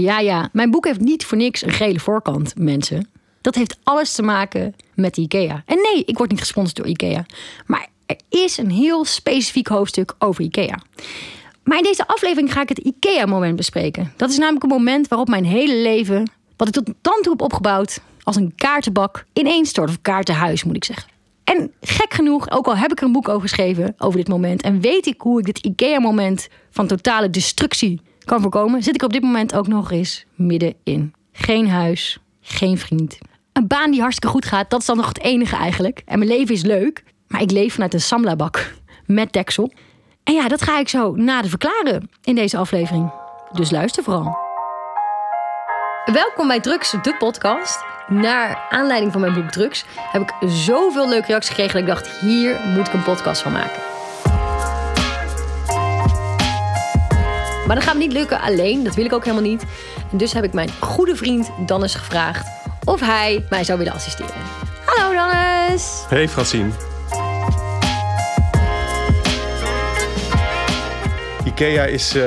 Ja, ja, mijn boek heeft niet voor niks een gele voorkant, mensen. Dat heeft alles te maken met IKEA. En nee, ik word niet gesponsord door IKEA. Maar er is een heel specifiek hoofdstuk over IKEA. Maar in deze aflevering ga ik het IKEA-moment bespreken. Dat is namelijk een moment waarop mijn hele leven, wat ik tot dan toe heb opgebouwd, als een kaartenbak ineens stort. Of kaartenhuis, moet ik zeggen. En gek genoeg, ook al heb ik er een boek over geschreven over dit moment en weet ik hoe ik dit IKEA-moment van totale destructie kan voorkomen, zit ik op dit moment ook nog eens middenin. Geen huis, geen vriend. Een baan die hartstikke goed gaat, dat is dan nog het enige eigenlijk. En mijn leven is leuk, maar ik leef vanuit een samlabak met deksel. En ja, dat ga ik zo nader verklaren in deze aflevering. Dus luister vooral. Welkom bij Drugs, de podcast. Naar aanleiding van mijn boek Drugs heb ik zoveel leuke reacties gekregen dat ik dacht, hier moet ik een podcast van maken. Maar dat gaat me niet lukken alleen, dat wil ik ook helemaal niet. En dus heb ik mijn goede vriend Dannes gevraagd of hij mij zou willen assisteren. Hallo Dannes! Hey Francine. IKEA is, uh,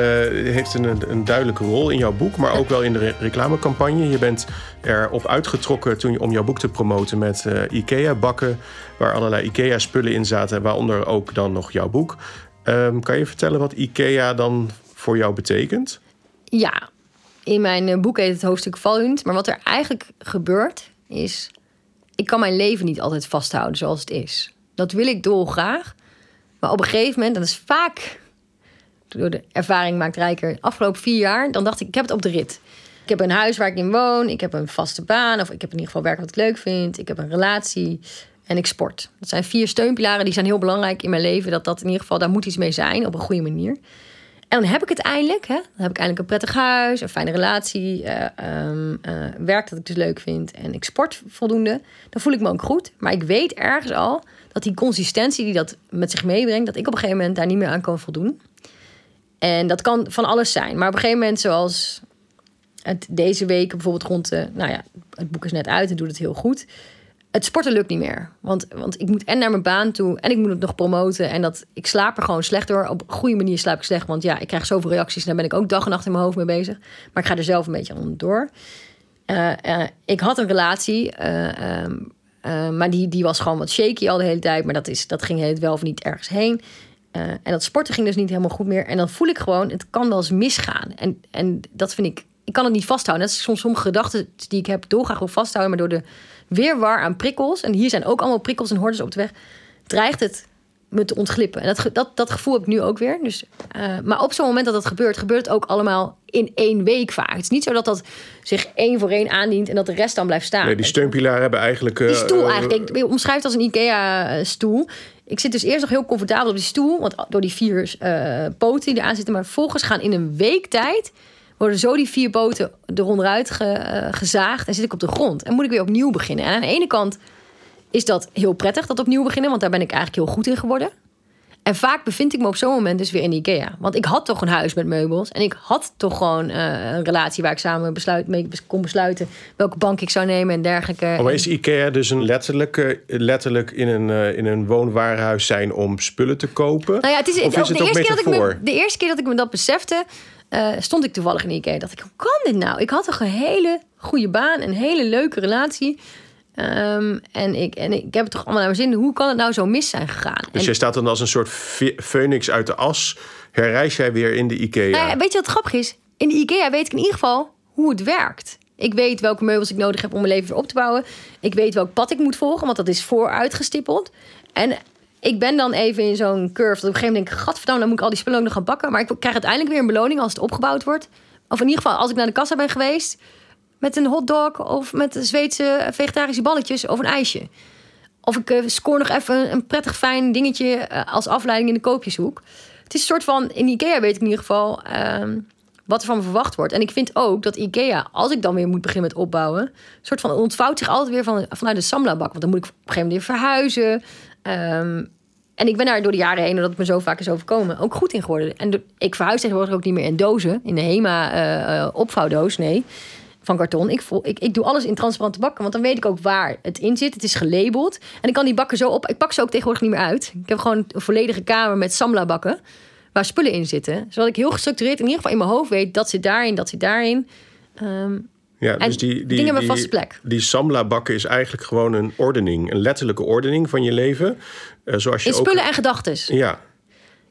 heeft een, een, duidelijke rol in jouw boek, maar ook wel in de re reclamecampagne. Je bent erop uitgetrokken toen je, om jouw boek te promoten met uh, IKEA-bakken, waar allerlei IKEA-spullen in zaten, waaronder ook dan nog jouw boek. Um, kan je vertellen wat IKEA dan voor jou betekent? Ja, in mijn eh, boek heet het hoofdstuk Valhund. Maar wat er eigenlijk gebeurt is... ik kan mijn leven niet altijd vasthouden zoals het is. Dat wil ik dolgraag. Maar op een gegeven moment, en dat is vaak door de ervaring maakt rijker... afgelopen vier jaar, dan dacht ik, ik heb het op de rit. Ik heb een huis waar ik in woon, ik heb een vaste baan... of ik heb in ieder geval werk wat ik leuk vind, ik heb een relatie en ik sport. Dat zijn vier steunpilaren, die zijn heel belangrijk in mijn leven. Dat dat in ieder geval, daar moet iets mee zijn op een goede manier. En dan heb ik het eindelijk. Hè? Dan heb ik eindelijk een prettig huis, een fijne relatie, uh, werk dat ik dus leuk vind en ik sport voldoende. Dan voel ik me ook goed. Maar ik weet ergens al dat die consistentie die dat met zich meebrengt, dat ik op een gegeven moment daar niet meer aan kan voldoen. En dat kan van alles zijn. Maar op een gegeven moment, zoals het deze week bijvoorbeeld rond de, nou ja, het boek is net uit en doet het heel goed het sporten lukt niet meer. Want, want ik moet en naar mijn baan toe en ik moet het nog promoten. En dat, ik slaap er gewoon slecht door. Op een goede manier slaap ik slecht. Want ja, ik krijg zoveel reacties en daar ben ik ook dag en nacht in mijn hoofd mee bezig. Maar ik ga er zelf een beetje aan door. Uh, uh, ik had een relatie, uh, um, maar die, die was gewoon wat shaky al de hele tijd. Maar dat, is, dat ging het wel of niet ergens heen. en dat sporten ging dus niet helemaal goed meer. En dan voel ik gewoon, het kan wel eens misgaan. En, en dat vind ik, ik kan het niet vasthouden. Dat is soms sommige gedachten die ik heb, doorgaan wil vasthouden. Maar door de weerwar aan prikkels, en hier zijn ook allemaal prikkels en hordes op de weg, dreigt het me te ontglippen. En dat, dat, dat gevoel heb ik nu ook weer. Dus, uh, maar op zo'n moment dat dat gebeurt, gebeurt het ook allemaal in één week vaak. Het is niet zo dat dat zich één voor één aandient en dat de rest dan blijft staan. Nee, die steunpilaren hebben eigenlijk... Uh, die stoel uh, eigenlijk. Ik omschrijf het als een IKEA-stoel. Ik zit dus eerst nog heel comfortabel op die stoel, want door die vier poten die eraan zitten. Maar vervolgens gaan in een week tijd worden zo die vier boten eronderuit ge, uh, gezaagd en zit ik op de grond. En moet ik weer opnieuw beginnen. En aan de ene kant is dat heel prettig, dat opnieuw beginnen, want daar ben ik eigenlijk heel goed in geworden. En vaak bevind ik me op zo'n moment dus weer in IKEA. Want ik had toch een huis met meubels. En ik had toch gewoon uh, een relatie waar ik samen besluit, mee kon besluiten welke bank ik zou nemen en dergelijke. Oh, maar is IKEA dus een letterlijk, letterlijk in, een, uh, in een woonwarenhuis zijn om spullen te kopen? Nou ja, het is, of is het de, eerste keer dat ik me, de eerste keer dat ik me dat besefte, uh, stond ik toevallig in IKEA. Dacht ik, hoe kan dit nou? Ik had toch een hele goede baan, een hele leuke relatie. Um, en, ik, en ik heb het toch allemaal naar mijn zin. Hoe kan het nou zo mis zijn gegaan? Dus en, jij staat dan als een soort phoenix uit de as. Herreis jij weer in de IKEA? Nou ja, weet je wat grappig is? In de IKEA weet ik in ieder geval hoe het werkt. Ik weet welke meubels ik nodig heb om mijn leven weer op te bouwen. Ik weet welk pad ik moet volgen, want dat is vooruitgestippeld. En ik ben dan even in zo'n curve. Dat op een gegeven moment denk ik, gadverdamme, dan moet ik al die spullen ook nog gaan bakken. Maar ik krijg uiteindelijk weer een beloning als het opgebouwd wordt. Of in ieder geval als ik naar de kassa ben geweest met een hotdog of met Zweedse vegetarische balletjes of een ijsje. Of ik uh, scoor nog even een prettig fijn dingetje uh, als afleiding in de koopjeshoek. Het is een soort van, in Ikea weet ik in ieder geval uh, wat er van me verwacht wordt. En ik vind ook dat Ikea, als ik dan weer moet beginnen met opbouwen, soort van ontvouwt zich altijd weer van, vanuit de Samla-bak. Want dan moet ik op een gegeven moment weer verhuizen. Um, en ik ben daar door de jaren heen, omdat het me zo vaak is overkomen, ook goed in geworden. En ik verhuis tegenwoordig ook niet meer in dozen, in de HEMA uh, opvouwdoos, nee, van karton. Ik, ik, ik doe alles in transparante bakken, want dan weet ik ook waar het in zit. Het is gelabeld. En ik kan die bakken zo op. Ik pak ze ook tegenwoordig niet meer uit. Ik heb gewoon een volledige kamer met Samla bakken, waar spullen in zitten. Zodat ik heel gestructureerd in ieder geval in mijn hoofd weet, dat zit daarin, dat zit daarin. Ehm, Ja, En dus die, die, dingen hebben die, een vaste plek. Die Samla bakken is eigenlijk gewoon een ordening. Een letterlijke ordening van je leven. Eh, zoals je in ook... spullen en gedachtes. Ja,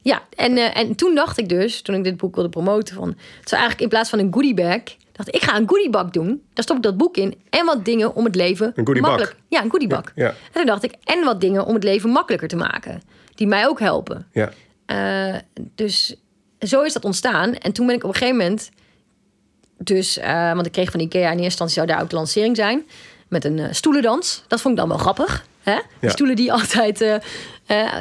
Ja, en, eh, en toen dacht ik dus, toen ik dit boek wilde promoten, van het zou eigenlijk in plaats van een goodiebag, dacht ik, ik ga een goodiebag doen. Daar stop ik dat boek in en wat dingen om het leven makkelijk. Ja, een goodiebag. ja, En toen dacht ik, en wat dingen om het leven makkelijker te maken, die mij ook helpen. ja. Eh, dus zo is dat ontstaan. En toen ben ik op een gegeven moment, dus, eh, want ik kreeg van Ikea in eerste instantie zou daar ook de lancering zijn met een eh, stoelendans. Dat vond ik dan wel grappig. Hè? Die stoelen die altijd.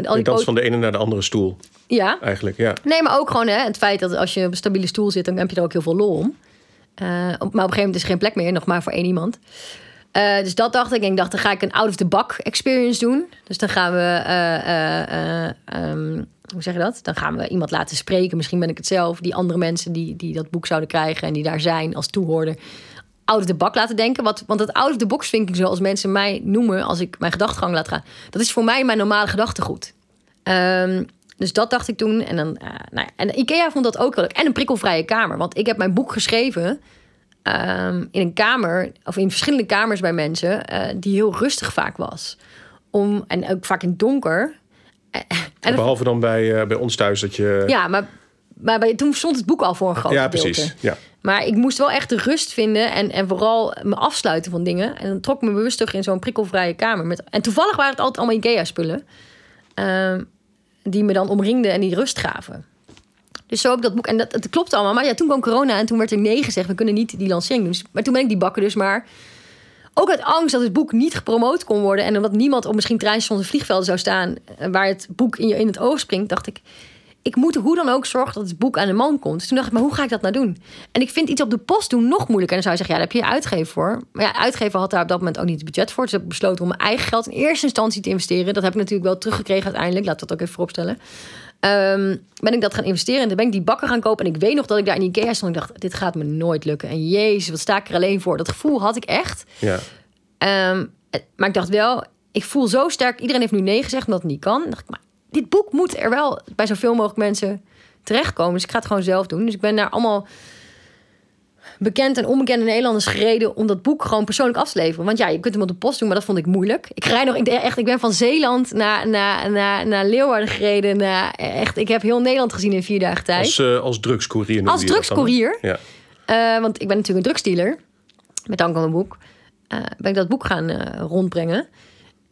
al die dans van de ene naar de andere stoel, Ja, eigenlijk. Ja. Nee, maar ook gewoon hè, het feit dat als je op een stabiele stoel zit, dan heb je er ook heel veel lol om. Maar op een gegeven moment is er geen plek meer, nog maar voor één iemand. Dus dat dacht ik. En ik dacht, dan ga ik een out-of-the-back experience doen. Dus dan gaan we, eh, eh, eh, ehm, hoe zeg je dat? Dan gaan we iemand laten spreken. Misschien ben ik het zelf. Die andere mensen die, die dat boek zouden krijgen en die daar zijn als toehoorder. Out of the box laten denken. Want het out of the box ik zoals mensen mij noemen als ik mijn gedachtegang laat gaan. Dat is voor mij mijn normale gedachtegoed. Ehm, dus dat dacht ik toen. En, dan, eh, nou ja, en Ikea vond dat ook wel leuk. En een prikkelvrije kamer. Want ik heb mijn boek geschreven ehm, in een kamer, of in verschillende kamers bij mensen, eh, die heel rustig vaak was. Om, en ook vaak in donker. En Behalve dan bij, eh, bij ons thuis dat je... ja, maar, maar bij, toen stond het boek al voor een groot Ja, gedeelte. precies. Ja. Maar ik moest wel echt de rust vinden en, en vooral me afsluiten van dingen. En dan trok ik me bewust terug in zo'n prikkelvrije kamer. Met, en toevallig waren het altijd allemaal Ikea-spullen. ehm, die me dan omringden en die rust gaven. Dus zo heb ik dat boek. En dat, het klopt allemaal. Maar ja, toen kwam corona en toen werd er nee gezegd. We kunnen niet die lancering doen. Dus- maar toen ben ik die bakken dus maar... Ook uit angst dat het boek niet gepromoot kon worden. En omdat niemand op misschien treinstations of vliegvelden zou staan... eh, waar het boek in, je, in het oog springt, dacht ik... Ik moet hoe dan ook zorgen dat het boek aan de man komt. Dus toen dacht ik, maar hoe ga ik dat nou doen? En ik vind iets op de post doen nog moeilijker. En dan zou je zeggen, ja, daar heb je je uitgever voor. Maar ja, uitgever had daar op dat moment ook niet het budget voor. Dus heb ik besloten om mijn eigen geld in eerste instantie te investeren. Dat heb ik natuurlijk wel teruggekregen uiteindelijk. Laat dat ook even vooropstellen. Ehm, ben ik dat gaan investeren. En toen ben ik die bakken gaan kopen. En ik weet nog dat ik daar in Ikea stond. Ik dacht, dit gaat me nooit lukken. En jezus, wat sta ik er alleen voor? Dat gevoel had ik echt. Ja. Ehm, maar ik dacht wel, ik voel zo sterk. Iedereen heeft nu nee gezegd omdat het niet kan. Dan dacht ik, maar dit boek moet er wel bij zoveel mogelijk mensen terechtkomen. Dus ik ga het gewoon zelf doen. Dus ik ben naar allemaal bekend en onbekende Nederlanders gereden om dat boek gewoon persoonlijk af te leveren. Want ja, je kunt hem op de post doen, maar dat vond ik moeilijk. Ik rijd nog, ik, echt, ik ben van Zeeland naar, naar, naar, naar Leeuwarden gereden. Naar, echt, ik heb heel Nederland gezien in vier dagen tijd. Als, eh als drugscourier Als drugscourier? Ja. Eh, want ik ben natuurlijk een drugsdealer. Met dank aan mijn boek. eh, ben ik dat boek gaan rondbrengen.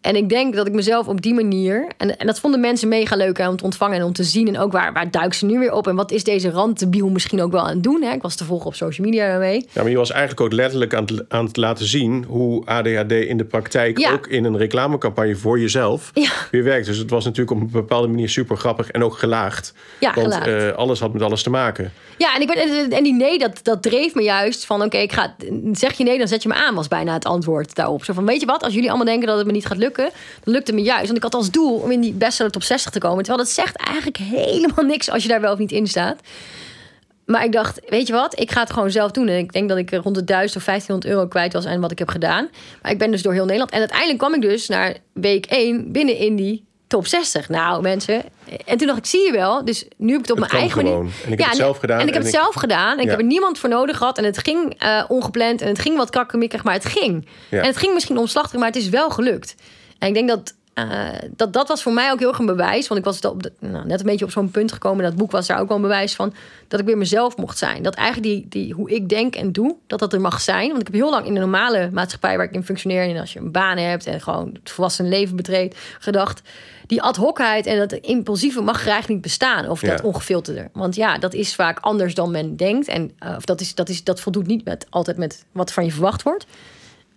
En ik denk dat ik mezelf op die manier... En, en dat vonden mensen mega leuk hè, om te ontvangen en om te zien. En ook waar, waar duikt ze nu weer op? En wat is deze randdebiel misschien ook wel aan het doen? Hè? Ik was te volgen op social media daarmee. Ja, maar je was eigenlijk ook letterlijk aan het, aan het laten zien hoe ADHD in de praktijk Ja. ook in een reclamecampagne voor jezelf Ja. weer werkt. Dus het was natuurlijk op een bepaalde manier super grappig en ook gelaagd. Ja, Want gelaagd. eh, alles had met alles te maken. Ja, en, ik ben, en die nee, dat, dat dreef me juist van... oké, ik ga zeg je nee, dan zet je me aan, was bijna het antwoord daarop. Zo van, weet je wat, als jullie allemaal denken dat het me niet gaat lukken... dan lukt het me juist. Want ik had als doel om in die bestseller top 60 te komen. Terwijl dat zegt eigenlijk helemaal niks als je daar wel of niet in staat. Maar ik dacht, weet je wat, ik ga het gewoon zelf doen. En ik denk dat ik rond de 1000 of 1500 euro kwijt was aan wat ik heb gedaan. Maar ik ben dus door heel Nederland. En uiteindelijk kwam ik dus naar week 1 binnen in die top 60. Nou, mensen. En toen dacht ik, zie je wel. Dus nu heb ik het op Het mijn eigen manier. En ik heb het zelf gedaan En ik heb en het ik- zelf gedaan. En ik heb er niemand voor nodig gehad. En het ging eh, ongepland. En het ging wat krakkemikkig, maar het ging. Ja. En het ging misschien omslachtig, maar het is wel gelukt. En ik denk dat, eh, dat dat was voor mij ook heel erg een bewijs. Want ik was op de- nou, net een beetje op zo'n punt gekomen. Dat boek was daar ook wel een bewijs van. Dat ik weer mezelf mocht zijn. Dat eigenlijk die, die, hoe ik denk en doe, dat dat er mag zijn. Want ik heb heel lang in de normale maatschappij waar ik in functioneer. En als je een baan hebt en gewoon het volwassen leven betreedt, gedacht. Die ad hocheid en dat impulsieve mag er eigenlijk niet bestaan. Of dat Ja. ongefilterde. Want ja, dat is vaak anders dan men denkt. En uh, of dat, is, dat, is, dat voldoet niet met, altijd met wat van je verwacht wordt.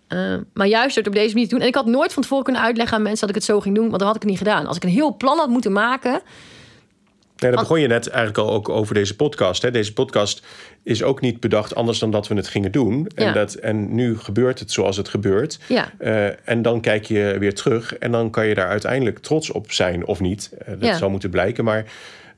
Uh, maar juist door het op deze manier te doen. En ik had nooit van tevoren kunnen uitleggen aan mensen dat ik het zo ging doen. Want dan had ik het niet gedaan. Als ik een heel plan had moeten maken. Nee, daar begon je net eigenlijk al ook over deze podcast. Hè. Deze podcast is ook niet bedacht anders dan dat we het gingen doen. En, Ja. dat, en nu gebeurt het zoals het gebeurt. Ja. Uh, en dan kijk je weer terug en dan kan je daar uiteindelijk trots op zijn of niet. Uh, dat Ja. zou moeten blijken. Maar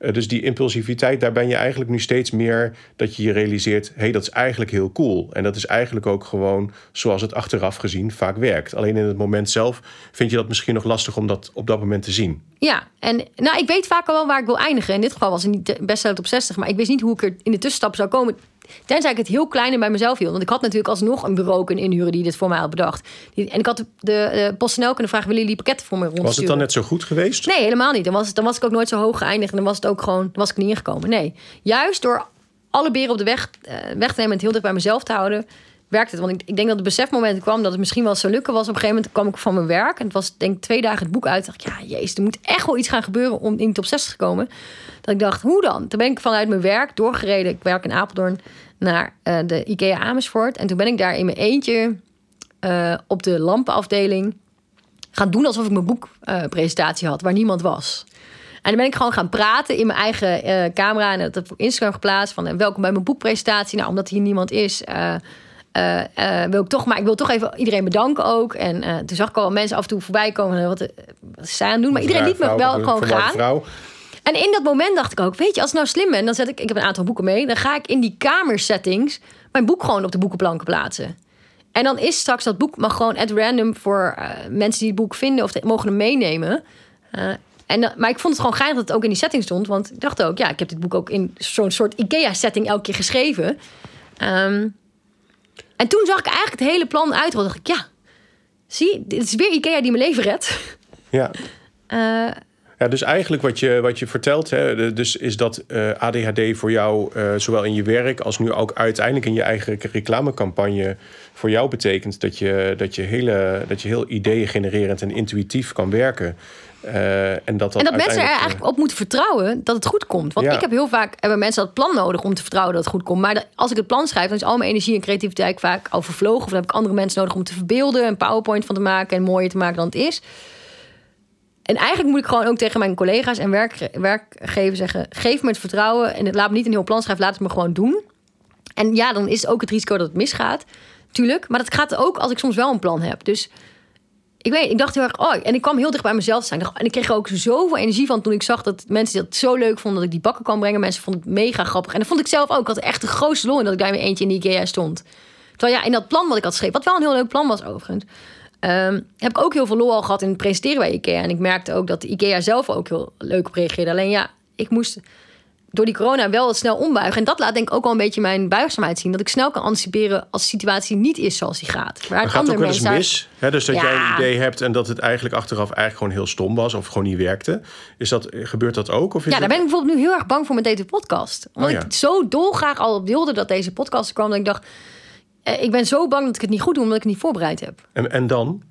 uh, dus die impulsiviteit, daar ben je eigenlijk nu steeds meer dat je je realiseert: hé, hey, dat is eigenlijk heel cool. En dat is eigenlijk ook gewoon zoals het achteraf gezien vaak werkt. Alleen in het moment zelf vind je dat misschien nog lastig om dat op dat moment te zien. Ja, en nou, ik weet vaak al wel waar ik wil eindigen. In dit geval was het niet best op 60, maar ik wist niet hoe ik er in de tussenstap zou komen. Tenzij ik het heel klein en bij mezelf hield. Want ik had natuurlijk alsnog een bureau kunnen inhuren die dit voor mij had bedacht. En ik had de, de, de PostNL kunnen vragen, willen jullie pakketten voor me rondsturen? Was het dan net zo goed geweest? Nee, helemaal niet. Dan was, dan was ik ook nooit zo hoog geëindigd. En dan was het ook gewoon, dan was ik niet ingekomen. Nee, juist door alle beren op de weg, eh, weg te nemen en het heel dicht bij mezelf te houden, werkt het. Want ik, denk dat het besefmoment kwam dat het misschien wel zou lukken was. Op een gegeven moment kwam ik van mijn werk. En het was denk ik twee dagen het boek uit. dacht ik, ja, jezus, er moet echt wel iets gaan gebeuren om in de top 60 te komen. Dat ik dacht, hoe dan? Toen ben ik vanuit mijn werk doorgereden. Ik werk in Apeldoorn naar eh, de IKEA Amersfoort. En toen ben ik daar in mijn eentje eh, op de lampenafdeling gaan doen alsof ik mijn boekpresentatie had, waar niemand was. En dan ben ik gewoon gaan praten in mijn eigen eh, camera. En dat heb ik op Instagram geplaatst. Van welkom bij mijn boekpresentatie. Nou, omdat hier niemand is, uh, uh, wil ik toch, maar ik wil toch even iedereen bedanken ook. En toen zag ik al mensen af en toe voorbij komen. Wat, wat ze aan doen. Maar iedereen liet me wel gewoon gaan. Vrouw. En in dat moment dacht ik ook, weet je, als ik nou slim ben, dan zet ik, ik heb een aantal boeken mee, dan ga ik in die kamersettings mijn boek gewoon op de boekenplanken plaatsen. En dan is straks dat boek mag gewoon at random voor mensen die het boek vinden of mogen hem meenemen. En, maar ik vond het gewoon geinig dat het ook in die setting stond. Want ik dacht ook, ja, ik heb dit boek ook in zo'n soort IKEA-setting elke keer geschreven. Um, en toen zag ik eigenlijk het hele plan uit. dacht ik, ja, zie, dit is weer IKEA die mijn leven redt. Ja. Uh, ja, dus eigenlijk wat je, wat je vertelt, hè, dus is dat uh, ADHD voor jou, uh, zowel in je werk als nu ook uiteindelijk in je eigen reclamecampagne, voor jou betekent dat je, dat je, hele, dat je heel ideeën genererend en intuïtief kan werken. Uh, en dat, dat, en dat mensen er eigenlijk op moeten vertrouwen dat het goed komt. Want ik heb heel vaak hebben mensen dat plan nodig om te vertrouwen dat het goed komt. Maar als ik het plan schrijf, dan is al mijn energie en creativiteit vaak overvlogen. Of dan heb ik andere mensen nodig om te verbeelden, een PowerPoint van te maken en mooier te maken dan het is. En eigenlijk moet ik gewoon ook tegen mijn collega's en werk, werkgevers zeggen: geef me het vertrouwen en laat me niet een heel plan schrijven, laat het me gewoon doen. En ja, dan is het ook het risico dat het misgaat. Tuurlijk, maar dat gaat ook als ik soms wel een plan heb. Dus ik weet, ik dacht heel erg, oh, en ik kwam heel dicht bij mezelf zijn. En ik kreeg er ook zoveel energie van toen ik zag dat mensen dat zo leuk vonden dat ik die bakken kan brengen. Mensen vonden het mega grappig. En dat vond ik zelf ook. Ik had echt de grootste lol in dat ik daar met eentje in die IKEA stond. Terwijl ja, in dat plan wat ik had geschreven, wat wel een heel leuk plan was overigens, um, heb ik ook heel veel lol al gehad in het presenteren bij IKEA. En ik merkte ook dat de IKEA zelf ook heel leuk op reageerde. Alleen ja, ik moest door die corona wel snel ombuigen. En dat laat denk ik ook wel een beetje mijn buigzaamheid zien. Dat ik snel kan anticiperen als de situatie niet is zoals die gaat. Waar het gaat ook wel eens mis. Hè? Dus dat jij een idee hebt en dat het eigenlijk achteraf eigenlijk gewoon heel stom was of gewoon niet werkte. Is dat, gebeurt dat ook? Of ja, daar ben ik bijvoorbeeld nu heel erg bang voor met deze podcast. Omdat oh ik zo dolgraag al op wilde dat deze podcast kwam. Dat ik dacht, eh, ik ben zo bang dat ik het niet goed doe omdat ik het niet voorbereid heb. En, en dan?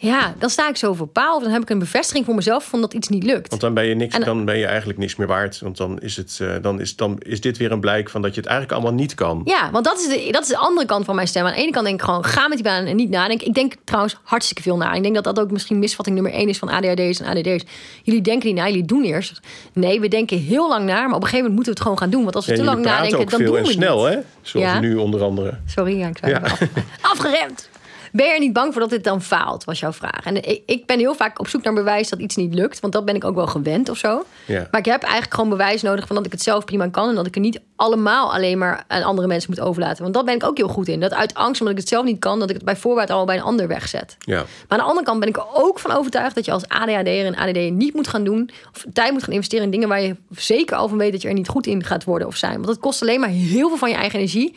Ja, dan sta ik zo voor paal. Of dan heb ik een bevestiging voor mezelf van dat iets niet lukt. Want dan ben je niks, dan ben je eigenlijk niks meer waard. Want dan is, het, uh, dan, is, dan is dit weer een blijk van dat je het eigenlijk allemaal niet kan. Ja, want dat is, de, dat is de andere kant van mijn stem. Aan de ene kant denk ik gewoon, ga met die baan en niet nadenken. Ik denk trouwens hartstikke veel na. Ik denk dat dat ook misschien misvatting nummer één is van ADHD's en ADD's. Jullie denken niet na, jullie doen eerst. Nee, we denken heel lang na, maar op een gegeven moment moeten we het gewoon gaan doen. Want als we te lang nadenken, dan doen we het snel, hè? Zoals nu onder andere. Sorry, ja, ik ja. af. Afgeremd. Ben je er niet bang voor dat dit dan faalt, was jouw vraag. En ik ben heel vaak op zoek naar bewijs dat iets niet lukt. Want dat ben ik ook wel gewend of zo. Ja. Maar ik heb eigenlijk gewoon bewijs nodig van dat ik het zelf prima kan. En dat ik het niet allemaal alleen maar aan andere mensen moet overlaten. Want dat ben ik ook heel goed in. Dat uit angst, omdat ik het zelf niet kan, dat ik het bij voorbaat al bij een ander wegzet. Ja. Maar aan de andere kant ben ik er ook van overtuigd dat je als ADHD'er en ADD niet moet gaan doen. Of tijd moet gaan investeren in dingen waar je zeker al van weet dat je er niet goed in gaat worden of zijn. Want dat kost alleen maar heel veel van je eigen energie.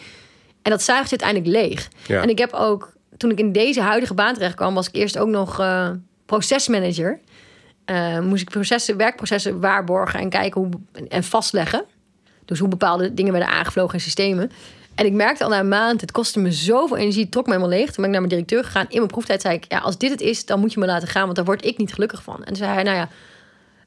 En dat zuigt je uiteindelijk leeg. Ja. En ik heb ook toen ik in deze huidige baan terecht kwam, was ik eerst ook nog uh, procesmanager. Uh, moest ik processen, werkprocessen waarborgen en kijken hoe en vastleggen. Dus hoe bepaalde dingen werden aangevlogen in systemen. En ik merkte al na een maand, het kostte me zoveel energie, het trok me helemaal leeg. Toen ben ik naar mijn directeur gegaan. In mijn proeftijd zei ik, ja, als dit het is, dan moet je me laten gaan, want daar word ik niet gelukkig van. En toen zei hij, nou ja,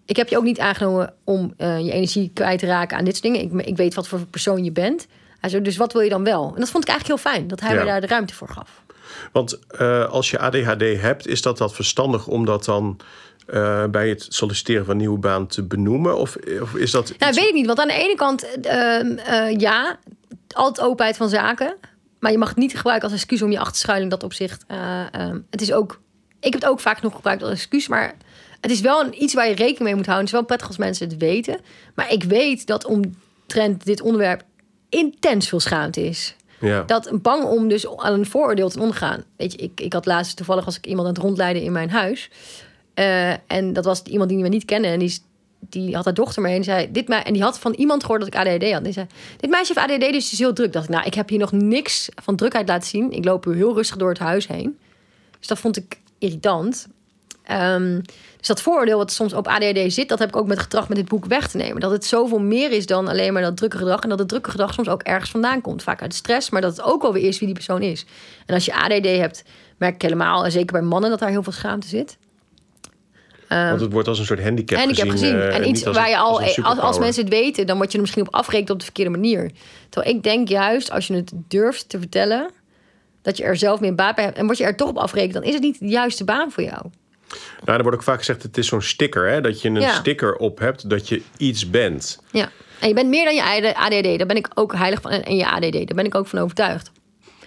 ik heb je ook niet aangenomen om uh, je energie kwijt te raken aan dit soort dingen. Ik, ik weet wat voor persoon je bent. Hij zei, dus wat wil je dan wel? En dat vond ik eigenlijk heel fijn, dat hij ja. me daar de ruimte voor gaf. Want uh, als je ADHD hebt, is dat dat verstandig om dat dan uh, bij het solliciteren van een nieuwe baan te benoemen? Of, of is dat. Nou, weet ik niet. Want aan de ene kant, uh, ja, altijd openheid van zaken. Maar je mag het niet gebruiken als excuus om je achter te schuilen in dat opzicht. Ehm, het is ook. Ik heb het ook vaak nog gebruikt als excuus, maar het is wel een, iets waar je rekening mee moet houden. Het is wel prettig als mensen het weten. Maar ik weet dat omtrent dit onderwerp intens veel schaamte is. Ja. Dat bang om dus aan een vooroordeel te ondergaan. Weet je, ik, ik had laatst toevallig als ik iemand aan het rondleiden in mijn huis. Uh, en dat was iemand die me niet kende. En die, die had haar dochter mee en zei: dit En die had van iemand gehoord dat ik ADHD had. En die zei: Dit meisje heeft ADHD, dus is heel druk. Dacht ik, nou, ik heb hier nog niks van drukheid laten zien. Ik loop heel rustig door het huis heen. Dus dat vond ik irritant. Ehm, dus dat vooroordeel wat soms op ADHD zit, dat heb ik ook met gedrag met dit boek weg te nemen. Dat het zoveel meer is dan alleen maar dat drukke gedrag. En dat het drukke gedrag soms ook ergens vandaan komt. Vaak uit stress, maar dat het ook alweer is wie die persoon is. En als je ADD hebt, merk ik helemaal, en zeker bij mannen, dat daar heel veel schaamte zit. Want het wordt als een soort handicap, handicap gezien. gezien. eh, en niet iets waar je al, als, als mensen het weten, dan word je er misschien op afgerekend op de verkeerde manier. Terwijl ik denk juist, als je het durft te vertellen, dat je er zelf meer baat bij hebt. En word je er toch op afgerekend, dan is het niet de juiste baan voor jou. Nou, er wordt ook vaak gezegd, het is zo'n sticker, hè? Dat je een Ja. sticker op hebt dat je iets bent. Ja. En je bent meer dan je ADD. Daar ben ik ook heilig van. En je ADD, daar ben ik ook van overtuigd.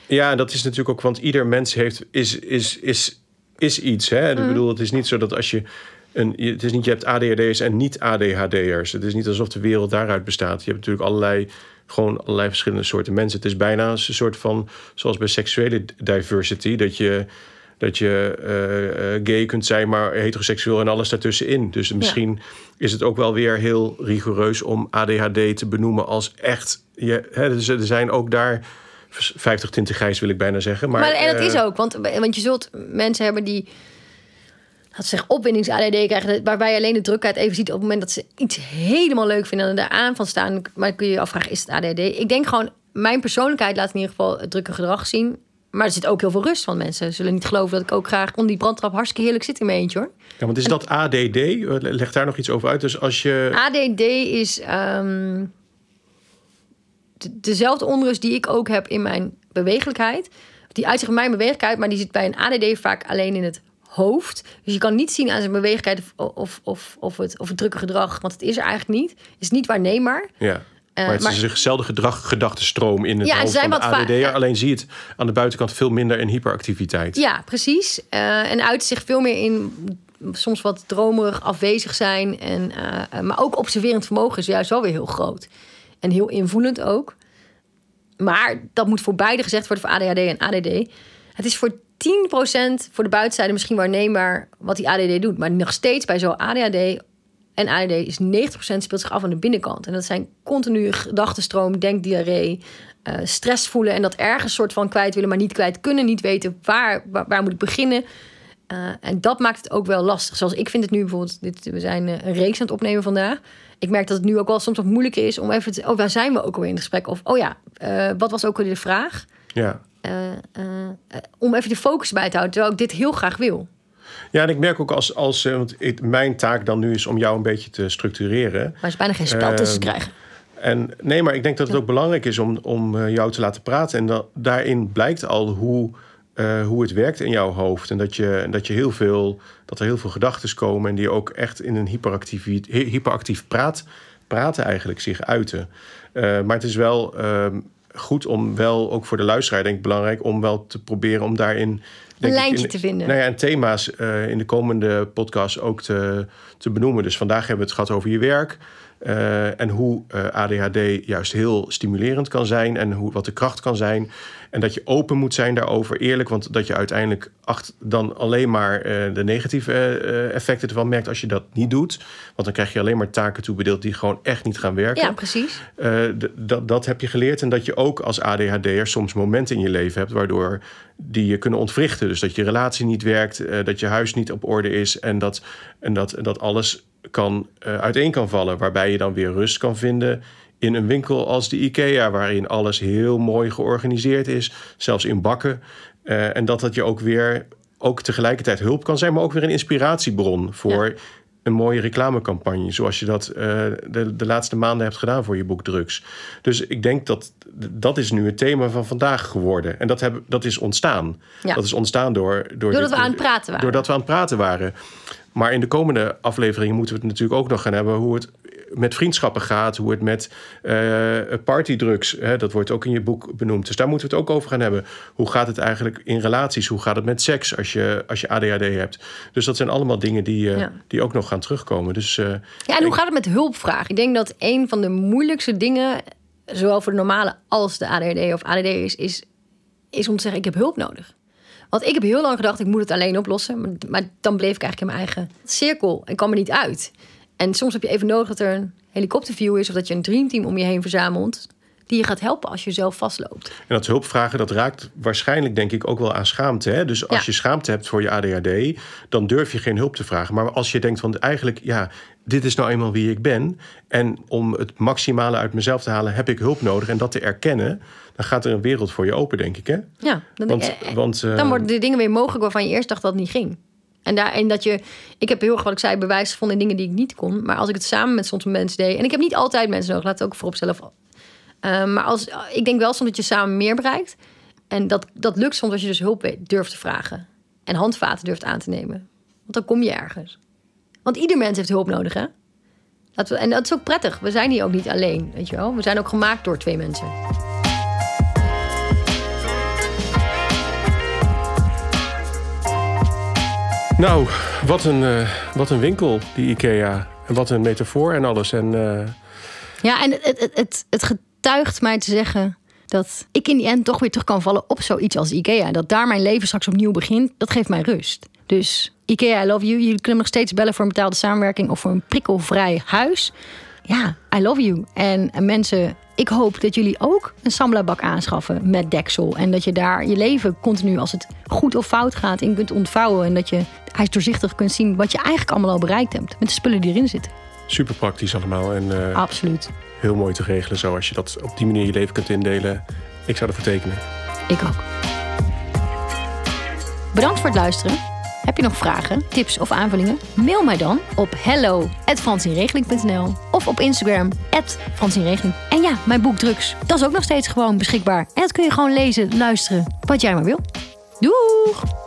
Ja, en dat is natuurlijk ook, want ieder mens heeft, is, is, is, is iets. Hè? Mhm. Ik bedoel, het is niet zo dat als je. Een, het is niet, je hebt ADHD'ers en niet ADHD'ers. Het is niet alsof de wereld daaruit bestaat. Je hebt natuurlijk allerlei, gewoon allerlei verschillende soorten mensen. Het is bijna een soort van, zoals bij seksuele diversity, dat je, dat je eh, eh, gay kunt zijn, maar heteroseksueel en alles daartussenin. Dus misschien is het ook wel weer heel rigoureus om ADHD te benoemen als echt. Je, hè, dus er zijn ook daar 50 tinten grijs, wil ik bijna zeggen. Maar, Maar, en dat eh, is ook, want, want je zult mensen hebben die dat ze opwindings-ADD krijgen, waarbij je alleen de drukheid even ziet op het moment dat ze iets helemaal leuk vinden en er aan van staan. Maar dan kun je je afvragen, is het ADD? Ik denk gewoon, mijn persoonlijkheid laat in ieder geval het drukke gedrag zien. Maar er zit ook heel veel rust van mensen. Zullen niet geloven dat ik ook graag onder die brandtrap hartstikke heerlijk zit in mijn eentje hoor. Ja, want is dat ADD? Leg daar nog iets over uit. Dus als je. ADD is ehm, de- dezelfde onrust die ik ook heb in mijn bewegelijkheid. Die uitzicht in mijn bewegelijkheid, maar die zit bij een ADD vaak alleen in het hoofd. Dus je kan niet zien aan zijn bewegelijkheid of, of, of, of, het, of het drukke gedrag, want het is er eigenlijk niet. Is niet waarneembaar. Ja. Eh, maar het maar- is dezelfde gedrag, gedachtenstroom in het Ja, hoofd zijn van wat ADD'er. Alleen zie je het aan de buitenkant veel minder in hyperactiviteit. Ja, precies. Eh, en uit zich veel meer in soms wat dromerig afwezig zijn. En, eh, maar ook observerend vermogen is juist wel weer heel groot. En heel invoelend ook. Maar dat moet voor beide gezegd worden, voor ADHD en ADD. Het is voor 10% voor de buitenzijde misschien waarneembaar wat die ADD doet. Maar nog steeds bij zo'n ADHD en ADD is 90% speelt zich af aan de binnenkant. En dat zijn continue gedachtenstroom, denkdiarree, eh, stress voelen... en dat ergens soort van kwijt willen, maar niet kwijt kunnen. Niet weten waar, waar, waar moet ik beginnen. Eh, en dat maakt het ook wel lastig. Zoals ik vind het nu bijvoorbeeld... Dit, we zijn eh, een reeks aan het opnemen vandaag. Ik merk dat het nu ook wel soms wat moeilijker is... om even te... Oh, waar zijn we ook alweer in het gesprek? Of, oh ja, wat was ook alweer de vraag? Ja. Om even de focus bij te houden, terwijl ik dit heel graag wil. Ja, en ik merk ook als. als eh, want het- mijn taak dan nu is om jou een beetje te structureren. Maar is bijna geen spel tussen te Ehm, krijgen. En nee, maar ik denk dat het ook belangrijk is om, om eh, jou te laten praten. En daarin blijkt al hoe, eh, hoe het werkt in jouw hoofd. En dat, je, dat, je heel veel, dat er heel veel gedachten komen. En die ook echt in een hyperactief, hy- hyperactief praat, praten eigenlijk zich uiten. Maar het is wel ehm, goed om wel, ook voor de luisteraar denk ik belangrijk... om wel te proberen om daarin... ik, lijntje in- te vinden. Nou ja, en thema's eh, in de komende podcast ook te, te benoemen. Dus vandaag hebben we het gehad over je werk... eh, en hoe eh, ADHD juist heel stimulerend kan zijn en hoe, wat de kracht kan zijn. En dat je open moet zijn daarover, eerlijk. Want dat je uiteindelijk acht, dan alleen maar eh, de negatieve effecten ervan merkt als je dat niet doet. Want dan krijg je alleen maar taken toebedeeld die gewoon echt niet gaan werken. Ja, precies. Dat, dat heb je geleerd. En dat je ook als ADHD'er soms momenten in je leven hebt... waardoor die je kunnen ontwrichten. Dus dat je relatie niet werkt, dat je huis niet op orde is... en dat, en dat, dat alles kan, eh, uiteen kan vallen. Waarbij je dan weer rust kan vinden in een winkel als de IKEA... waarin alles heel mooi georganiseerd is, zelfs in bakken. Eh, en dat dat je ook weer ook tegelijkertijd hulp kan zijn... maar ook weer een inspiratiebron voor een mooie reclamecampagne. Zoals je dat eh, de, de laatste maanden hebt gedaan voor je boek Drugs. Dus ik denk dat dat is nu het thema van vandaag geworden. En dat, heb, dat is ontstaan. Ja. Dat is ontstaan door... door Doordat dit- we aan het praten waren. Doordat we aan het praten waren. Maar in de komende afleveringen moeten we het natuurlijk ook nog gaan hebben... hoe het met vriendschappen gaat, hoe het met eh partydrugs... Hè, dat wordt ook in je boek benoemd. Dus daar moeten we het ook over gaan hebben. Hoe gaat het eigenlijk in relaties? Hoe gaat het met seks als je, als je ADHD hebt? Dus dat zijn allemaal dingen die, eh, Ja. die ook nog gaan terugkomen. Dus, eh, Ja, en hoe gaat het met hulpvraag? Ik denk dat een van de moeilijkste dingen, zowel voor de normale als de ADHD of ADD is, is, is om te zeggen: ik heb hulp nodig. Want ik heb heel lang gedacht, ik moet het alleen oplossen. Maar, maar dan bleef ik eigenlijk in mijn eigen cirkel en kwam er niet uit. En soms heb je even nodig dat er een helikopterview is... of dat je een dreamteam om je heen verzamelt... die je gaat helpen als je zelf vastloopt. En dat hulpvragen, dat raakt waarschijnlijk denk ik ook wel aan schaamte. Hè? Dus als Ja. je schaamte hebt voor je ADHD, dan durf je geen hulp te vragen. Maar als je denkt van eigenlijk, ja, dit is nou eenmaal wie ik ben. En om het maximale uit mezelf te halen, heb ik hulp nodig. En dat te erkennen, dan gaat er een wereld voor je open, denk ik. Hè? Ja, dan, Want, eh, want eh, dan worden de dingen weer mogelijk waarvan je eerst dacht dat het niet ging. En, daar, en dat je, ik heb heel erg wat ik zei, bewijs gevonden in dingen die ik niet kon. Maar als ik het samen met soms mensen deed. En ik heb niet altijd mensen nodig, laat het ook vooropstellen. Uh, maar als, ik denk wel soms dat je samen meer bereikt. En dat, dat lukt soms als je dus hulp durft te vragen. En handvaten durft aan te nemen. Want dan kom je ergens. Want ieder mens heeft hulp nodig, hè? We, en dat is ook prettig. We zijn hier ook niet alleen, weet je wel. We zijn ook gemaakt door twee mensen. Nou, wat een, eh, wat een winkel, die IKEA. En wat een metafoor en alles. En eh, Ja, en het, het, het, het getuigt mij te zeggen dat ik in die end toch weer terug kan vallen op zoiets als IKEA. Dat daar mijn leven straks opnieuw begint, dat geeft mij rust. Dus IKEA, I love you. Jullie kunnen nog steeds bellen voor een betaalde samenwerking of voor een prikkelvrij huis. Ja, I love you. En, en mensen, ik hoop dat jullie ook een samlabak aanschaffen met deksel. En dat je daar je leven continu, als het goed of fout gaat, in kunt ontvouwen. En dat je hij doorzichtig kunt zien wat je eigenlijk allemaal al bereikt hebt. Met de spullen die erin zitten. super praktisch allemaal. En eh, Absoluut. heel mooi te regelen zo. Als je dat op die manier je leven kunt indelen. Ik zou ervoor tekenen. Ik ook. Bedankt voor het luisteren. Heb je nog vragen, tips of aanvullingen? Mail mij dan op hello@francienregeling.nl of op Instagram @francienregeling. En ja, mijn boek Drugs, dat is ook nog steeds gewoon beschikbaar. En dat kun je gewoon lezen, luisteren, wat jij maar wil. Doeg!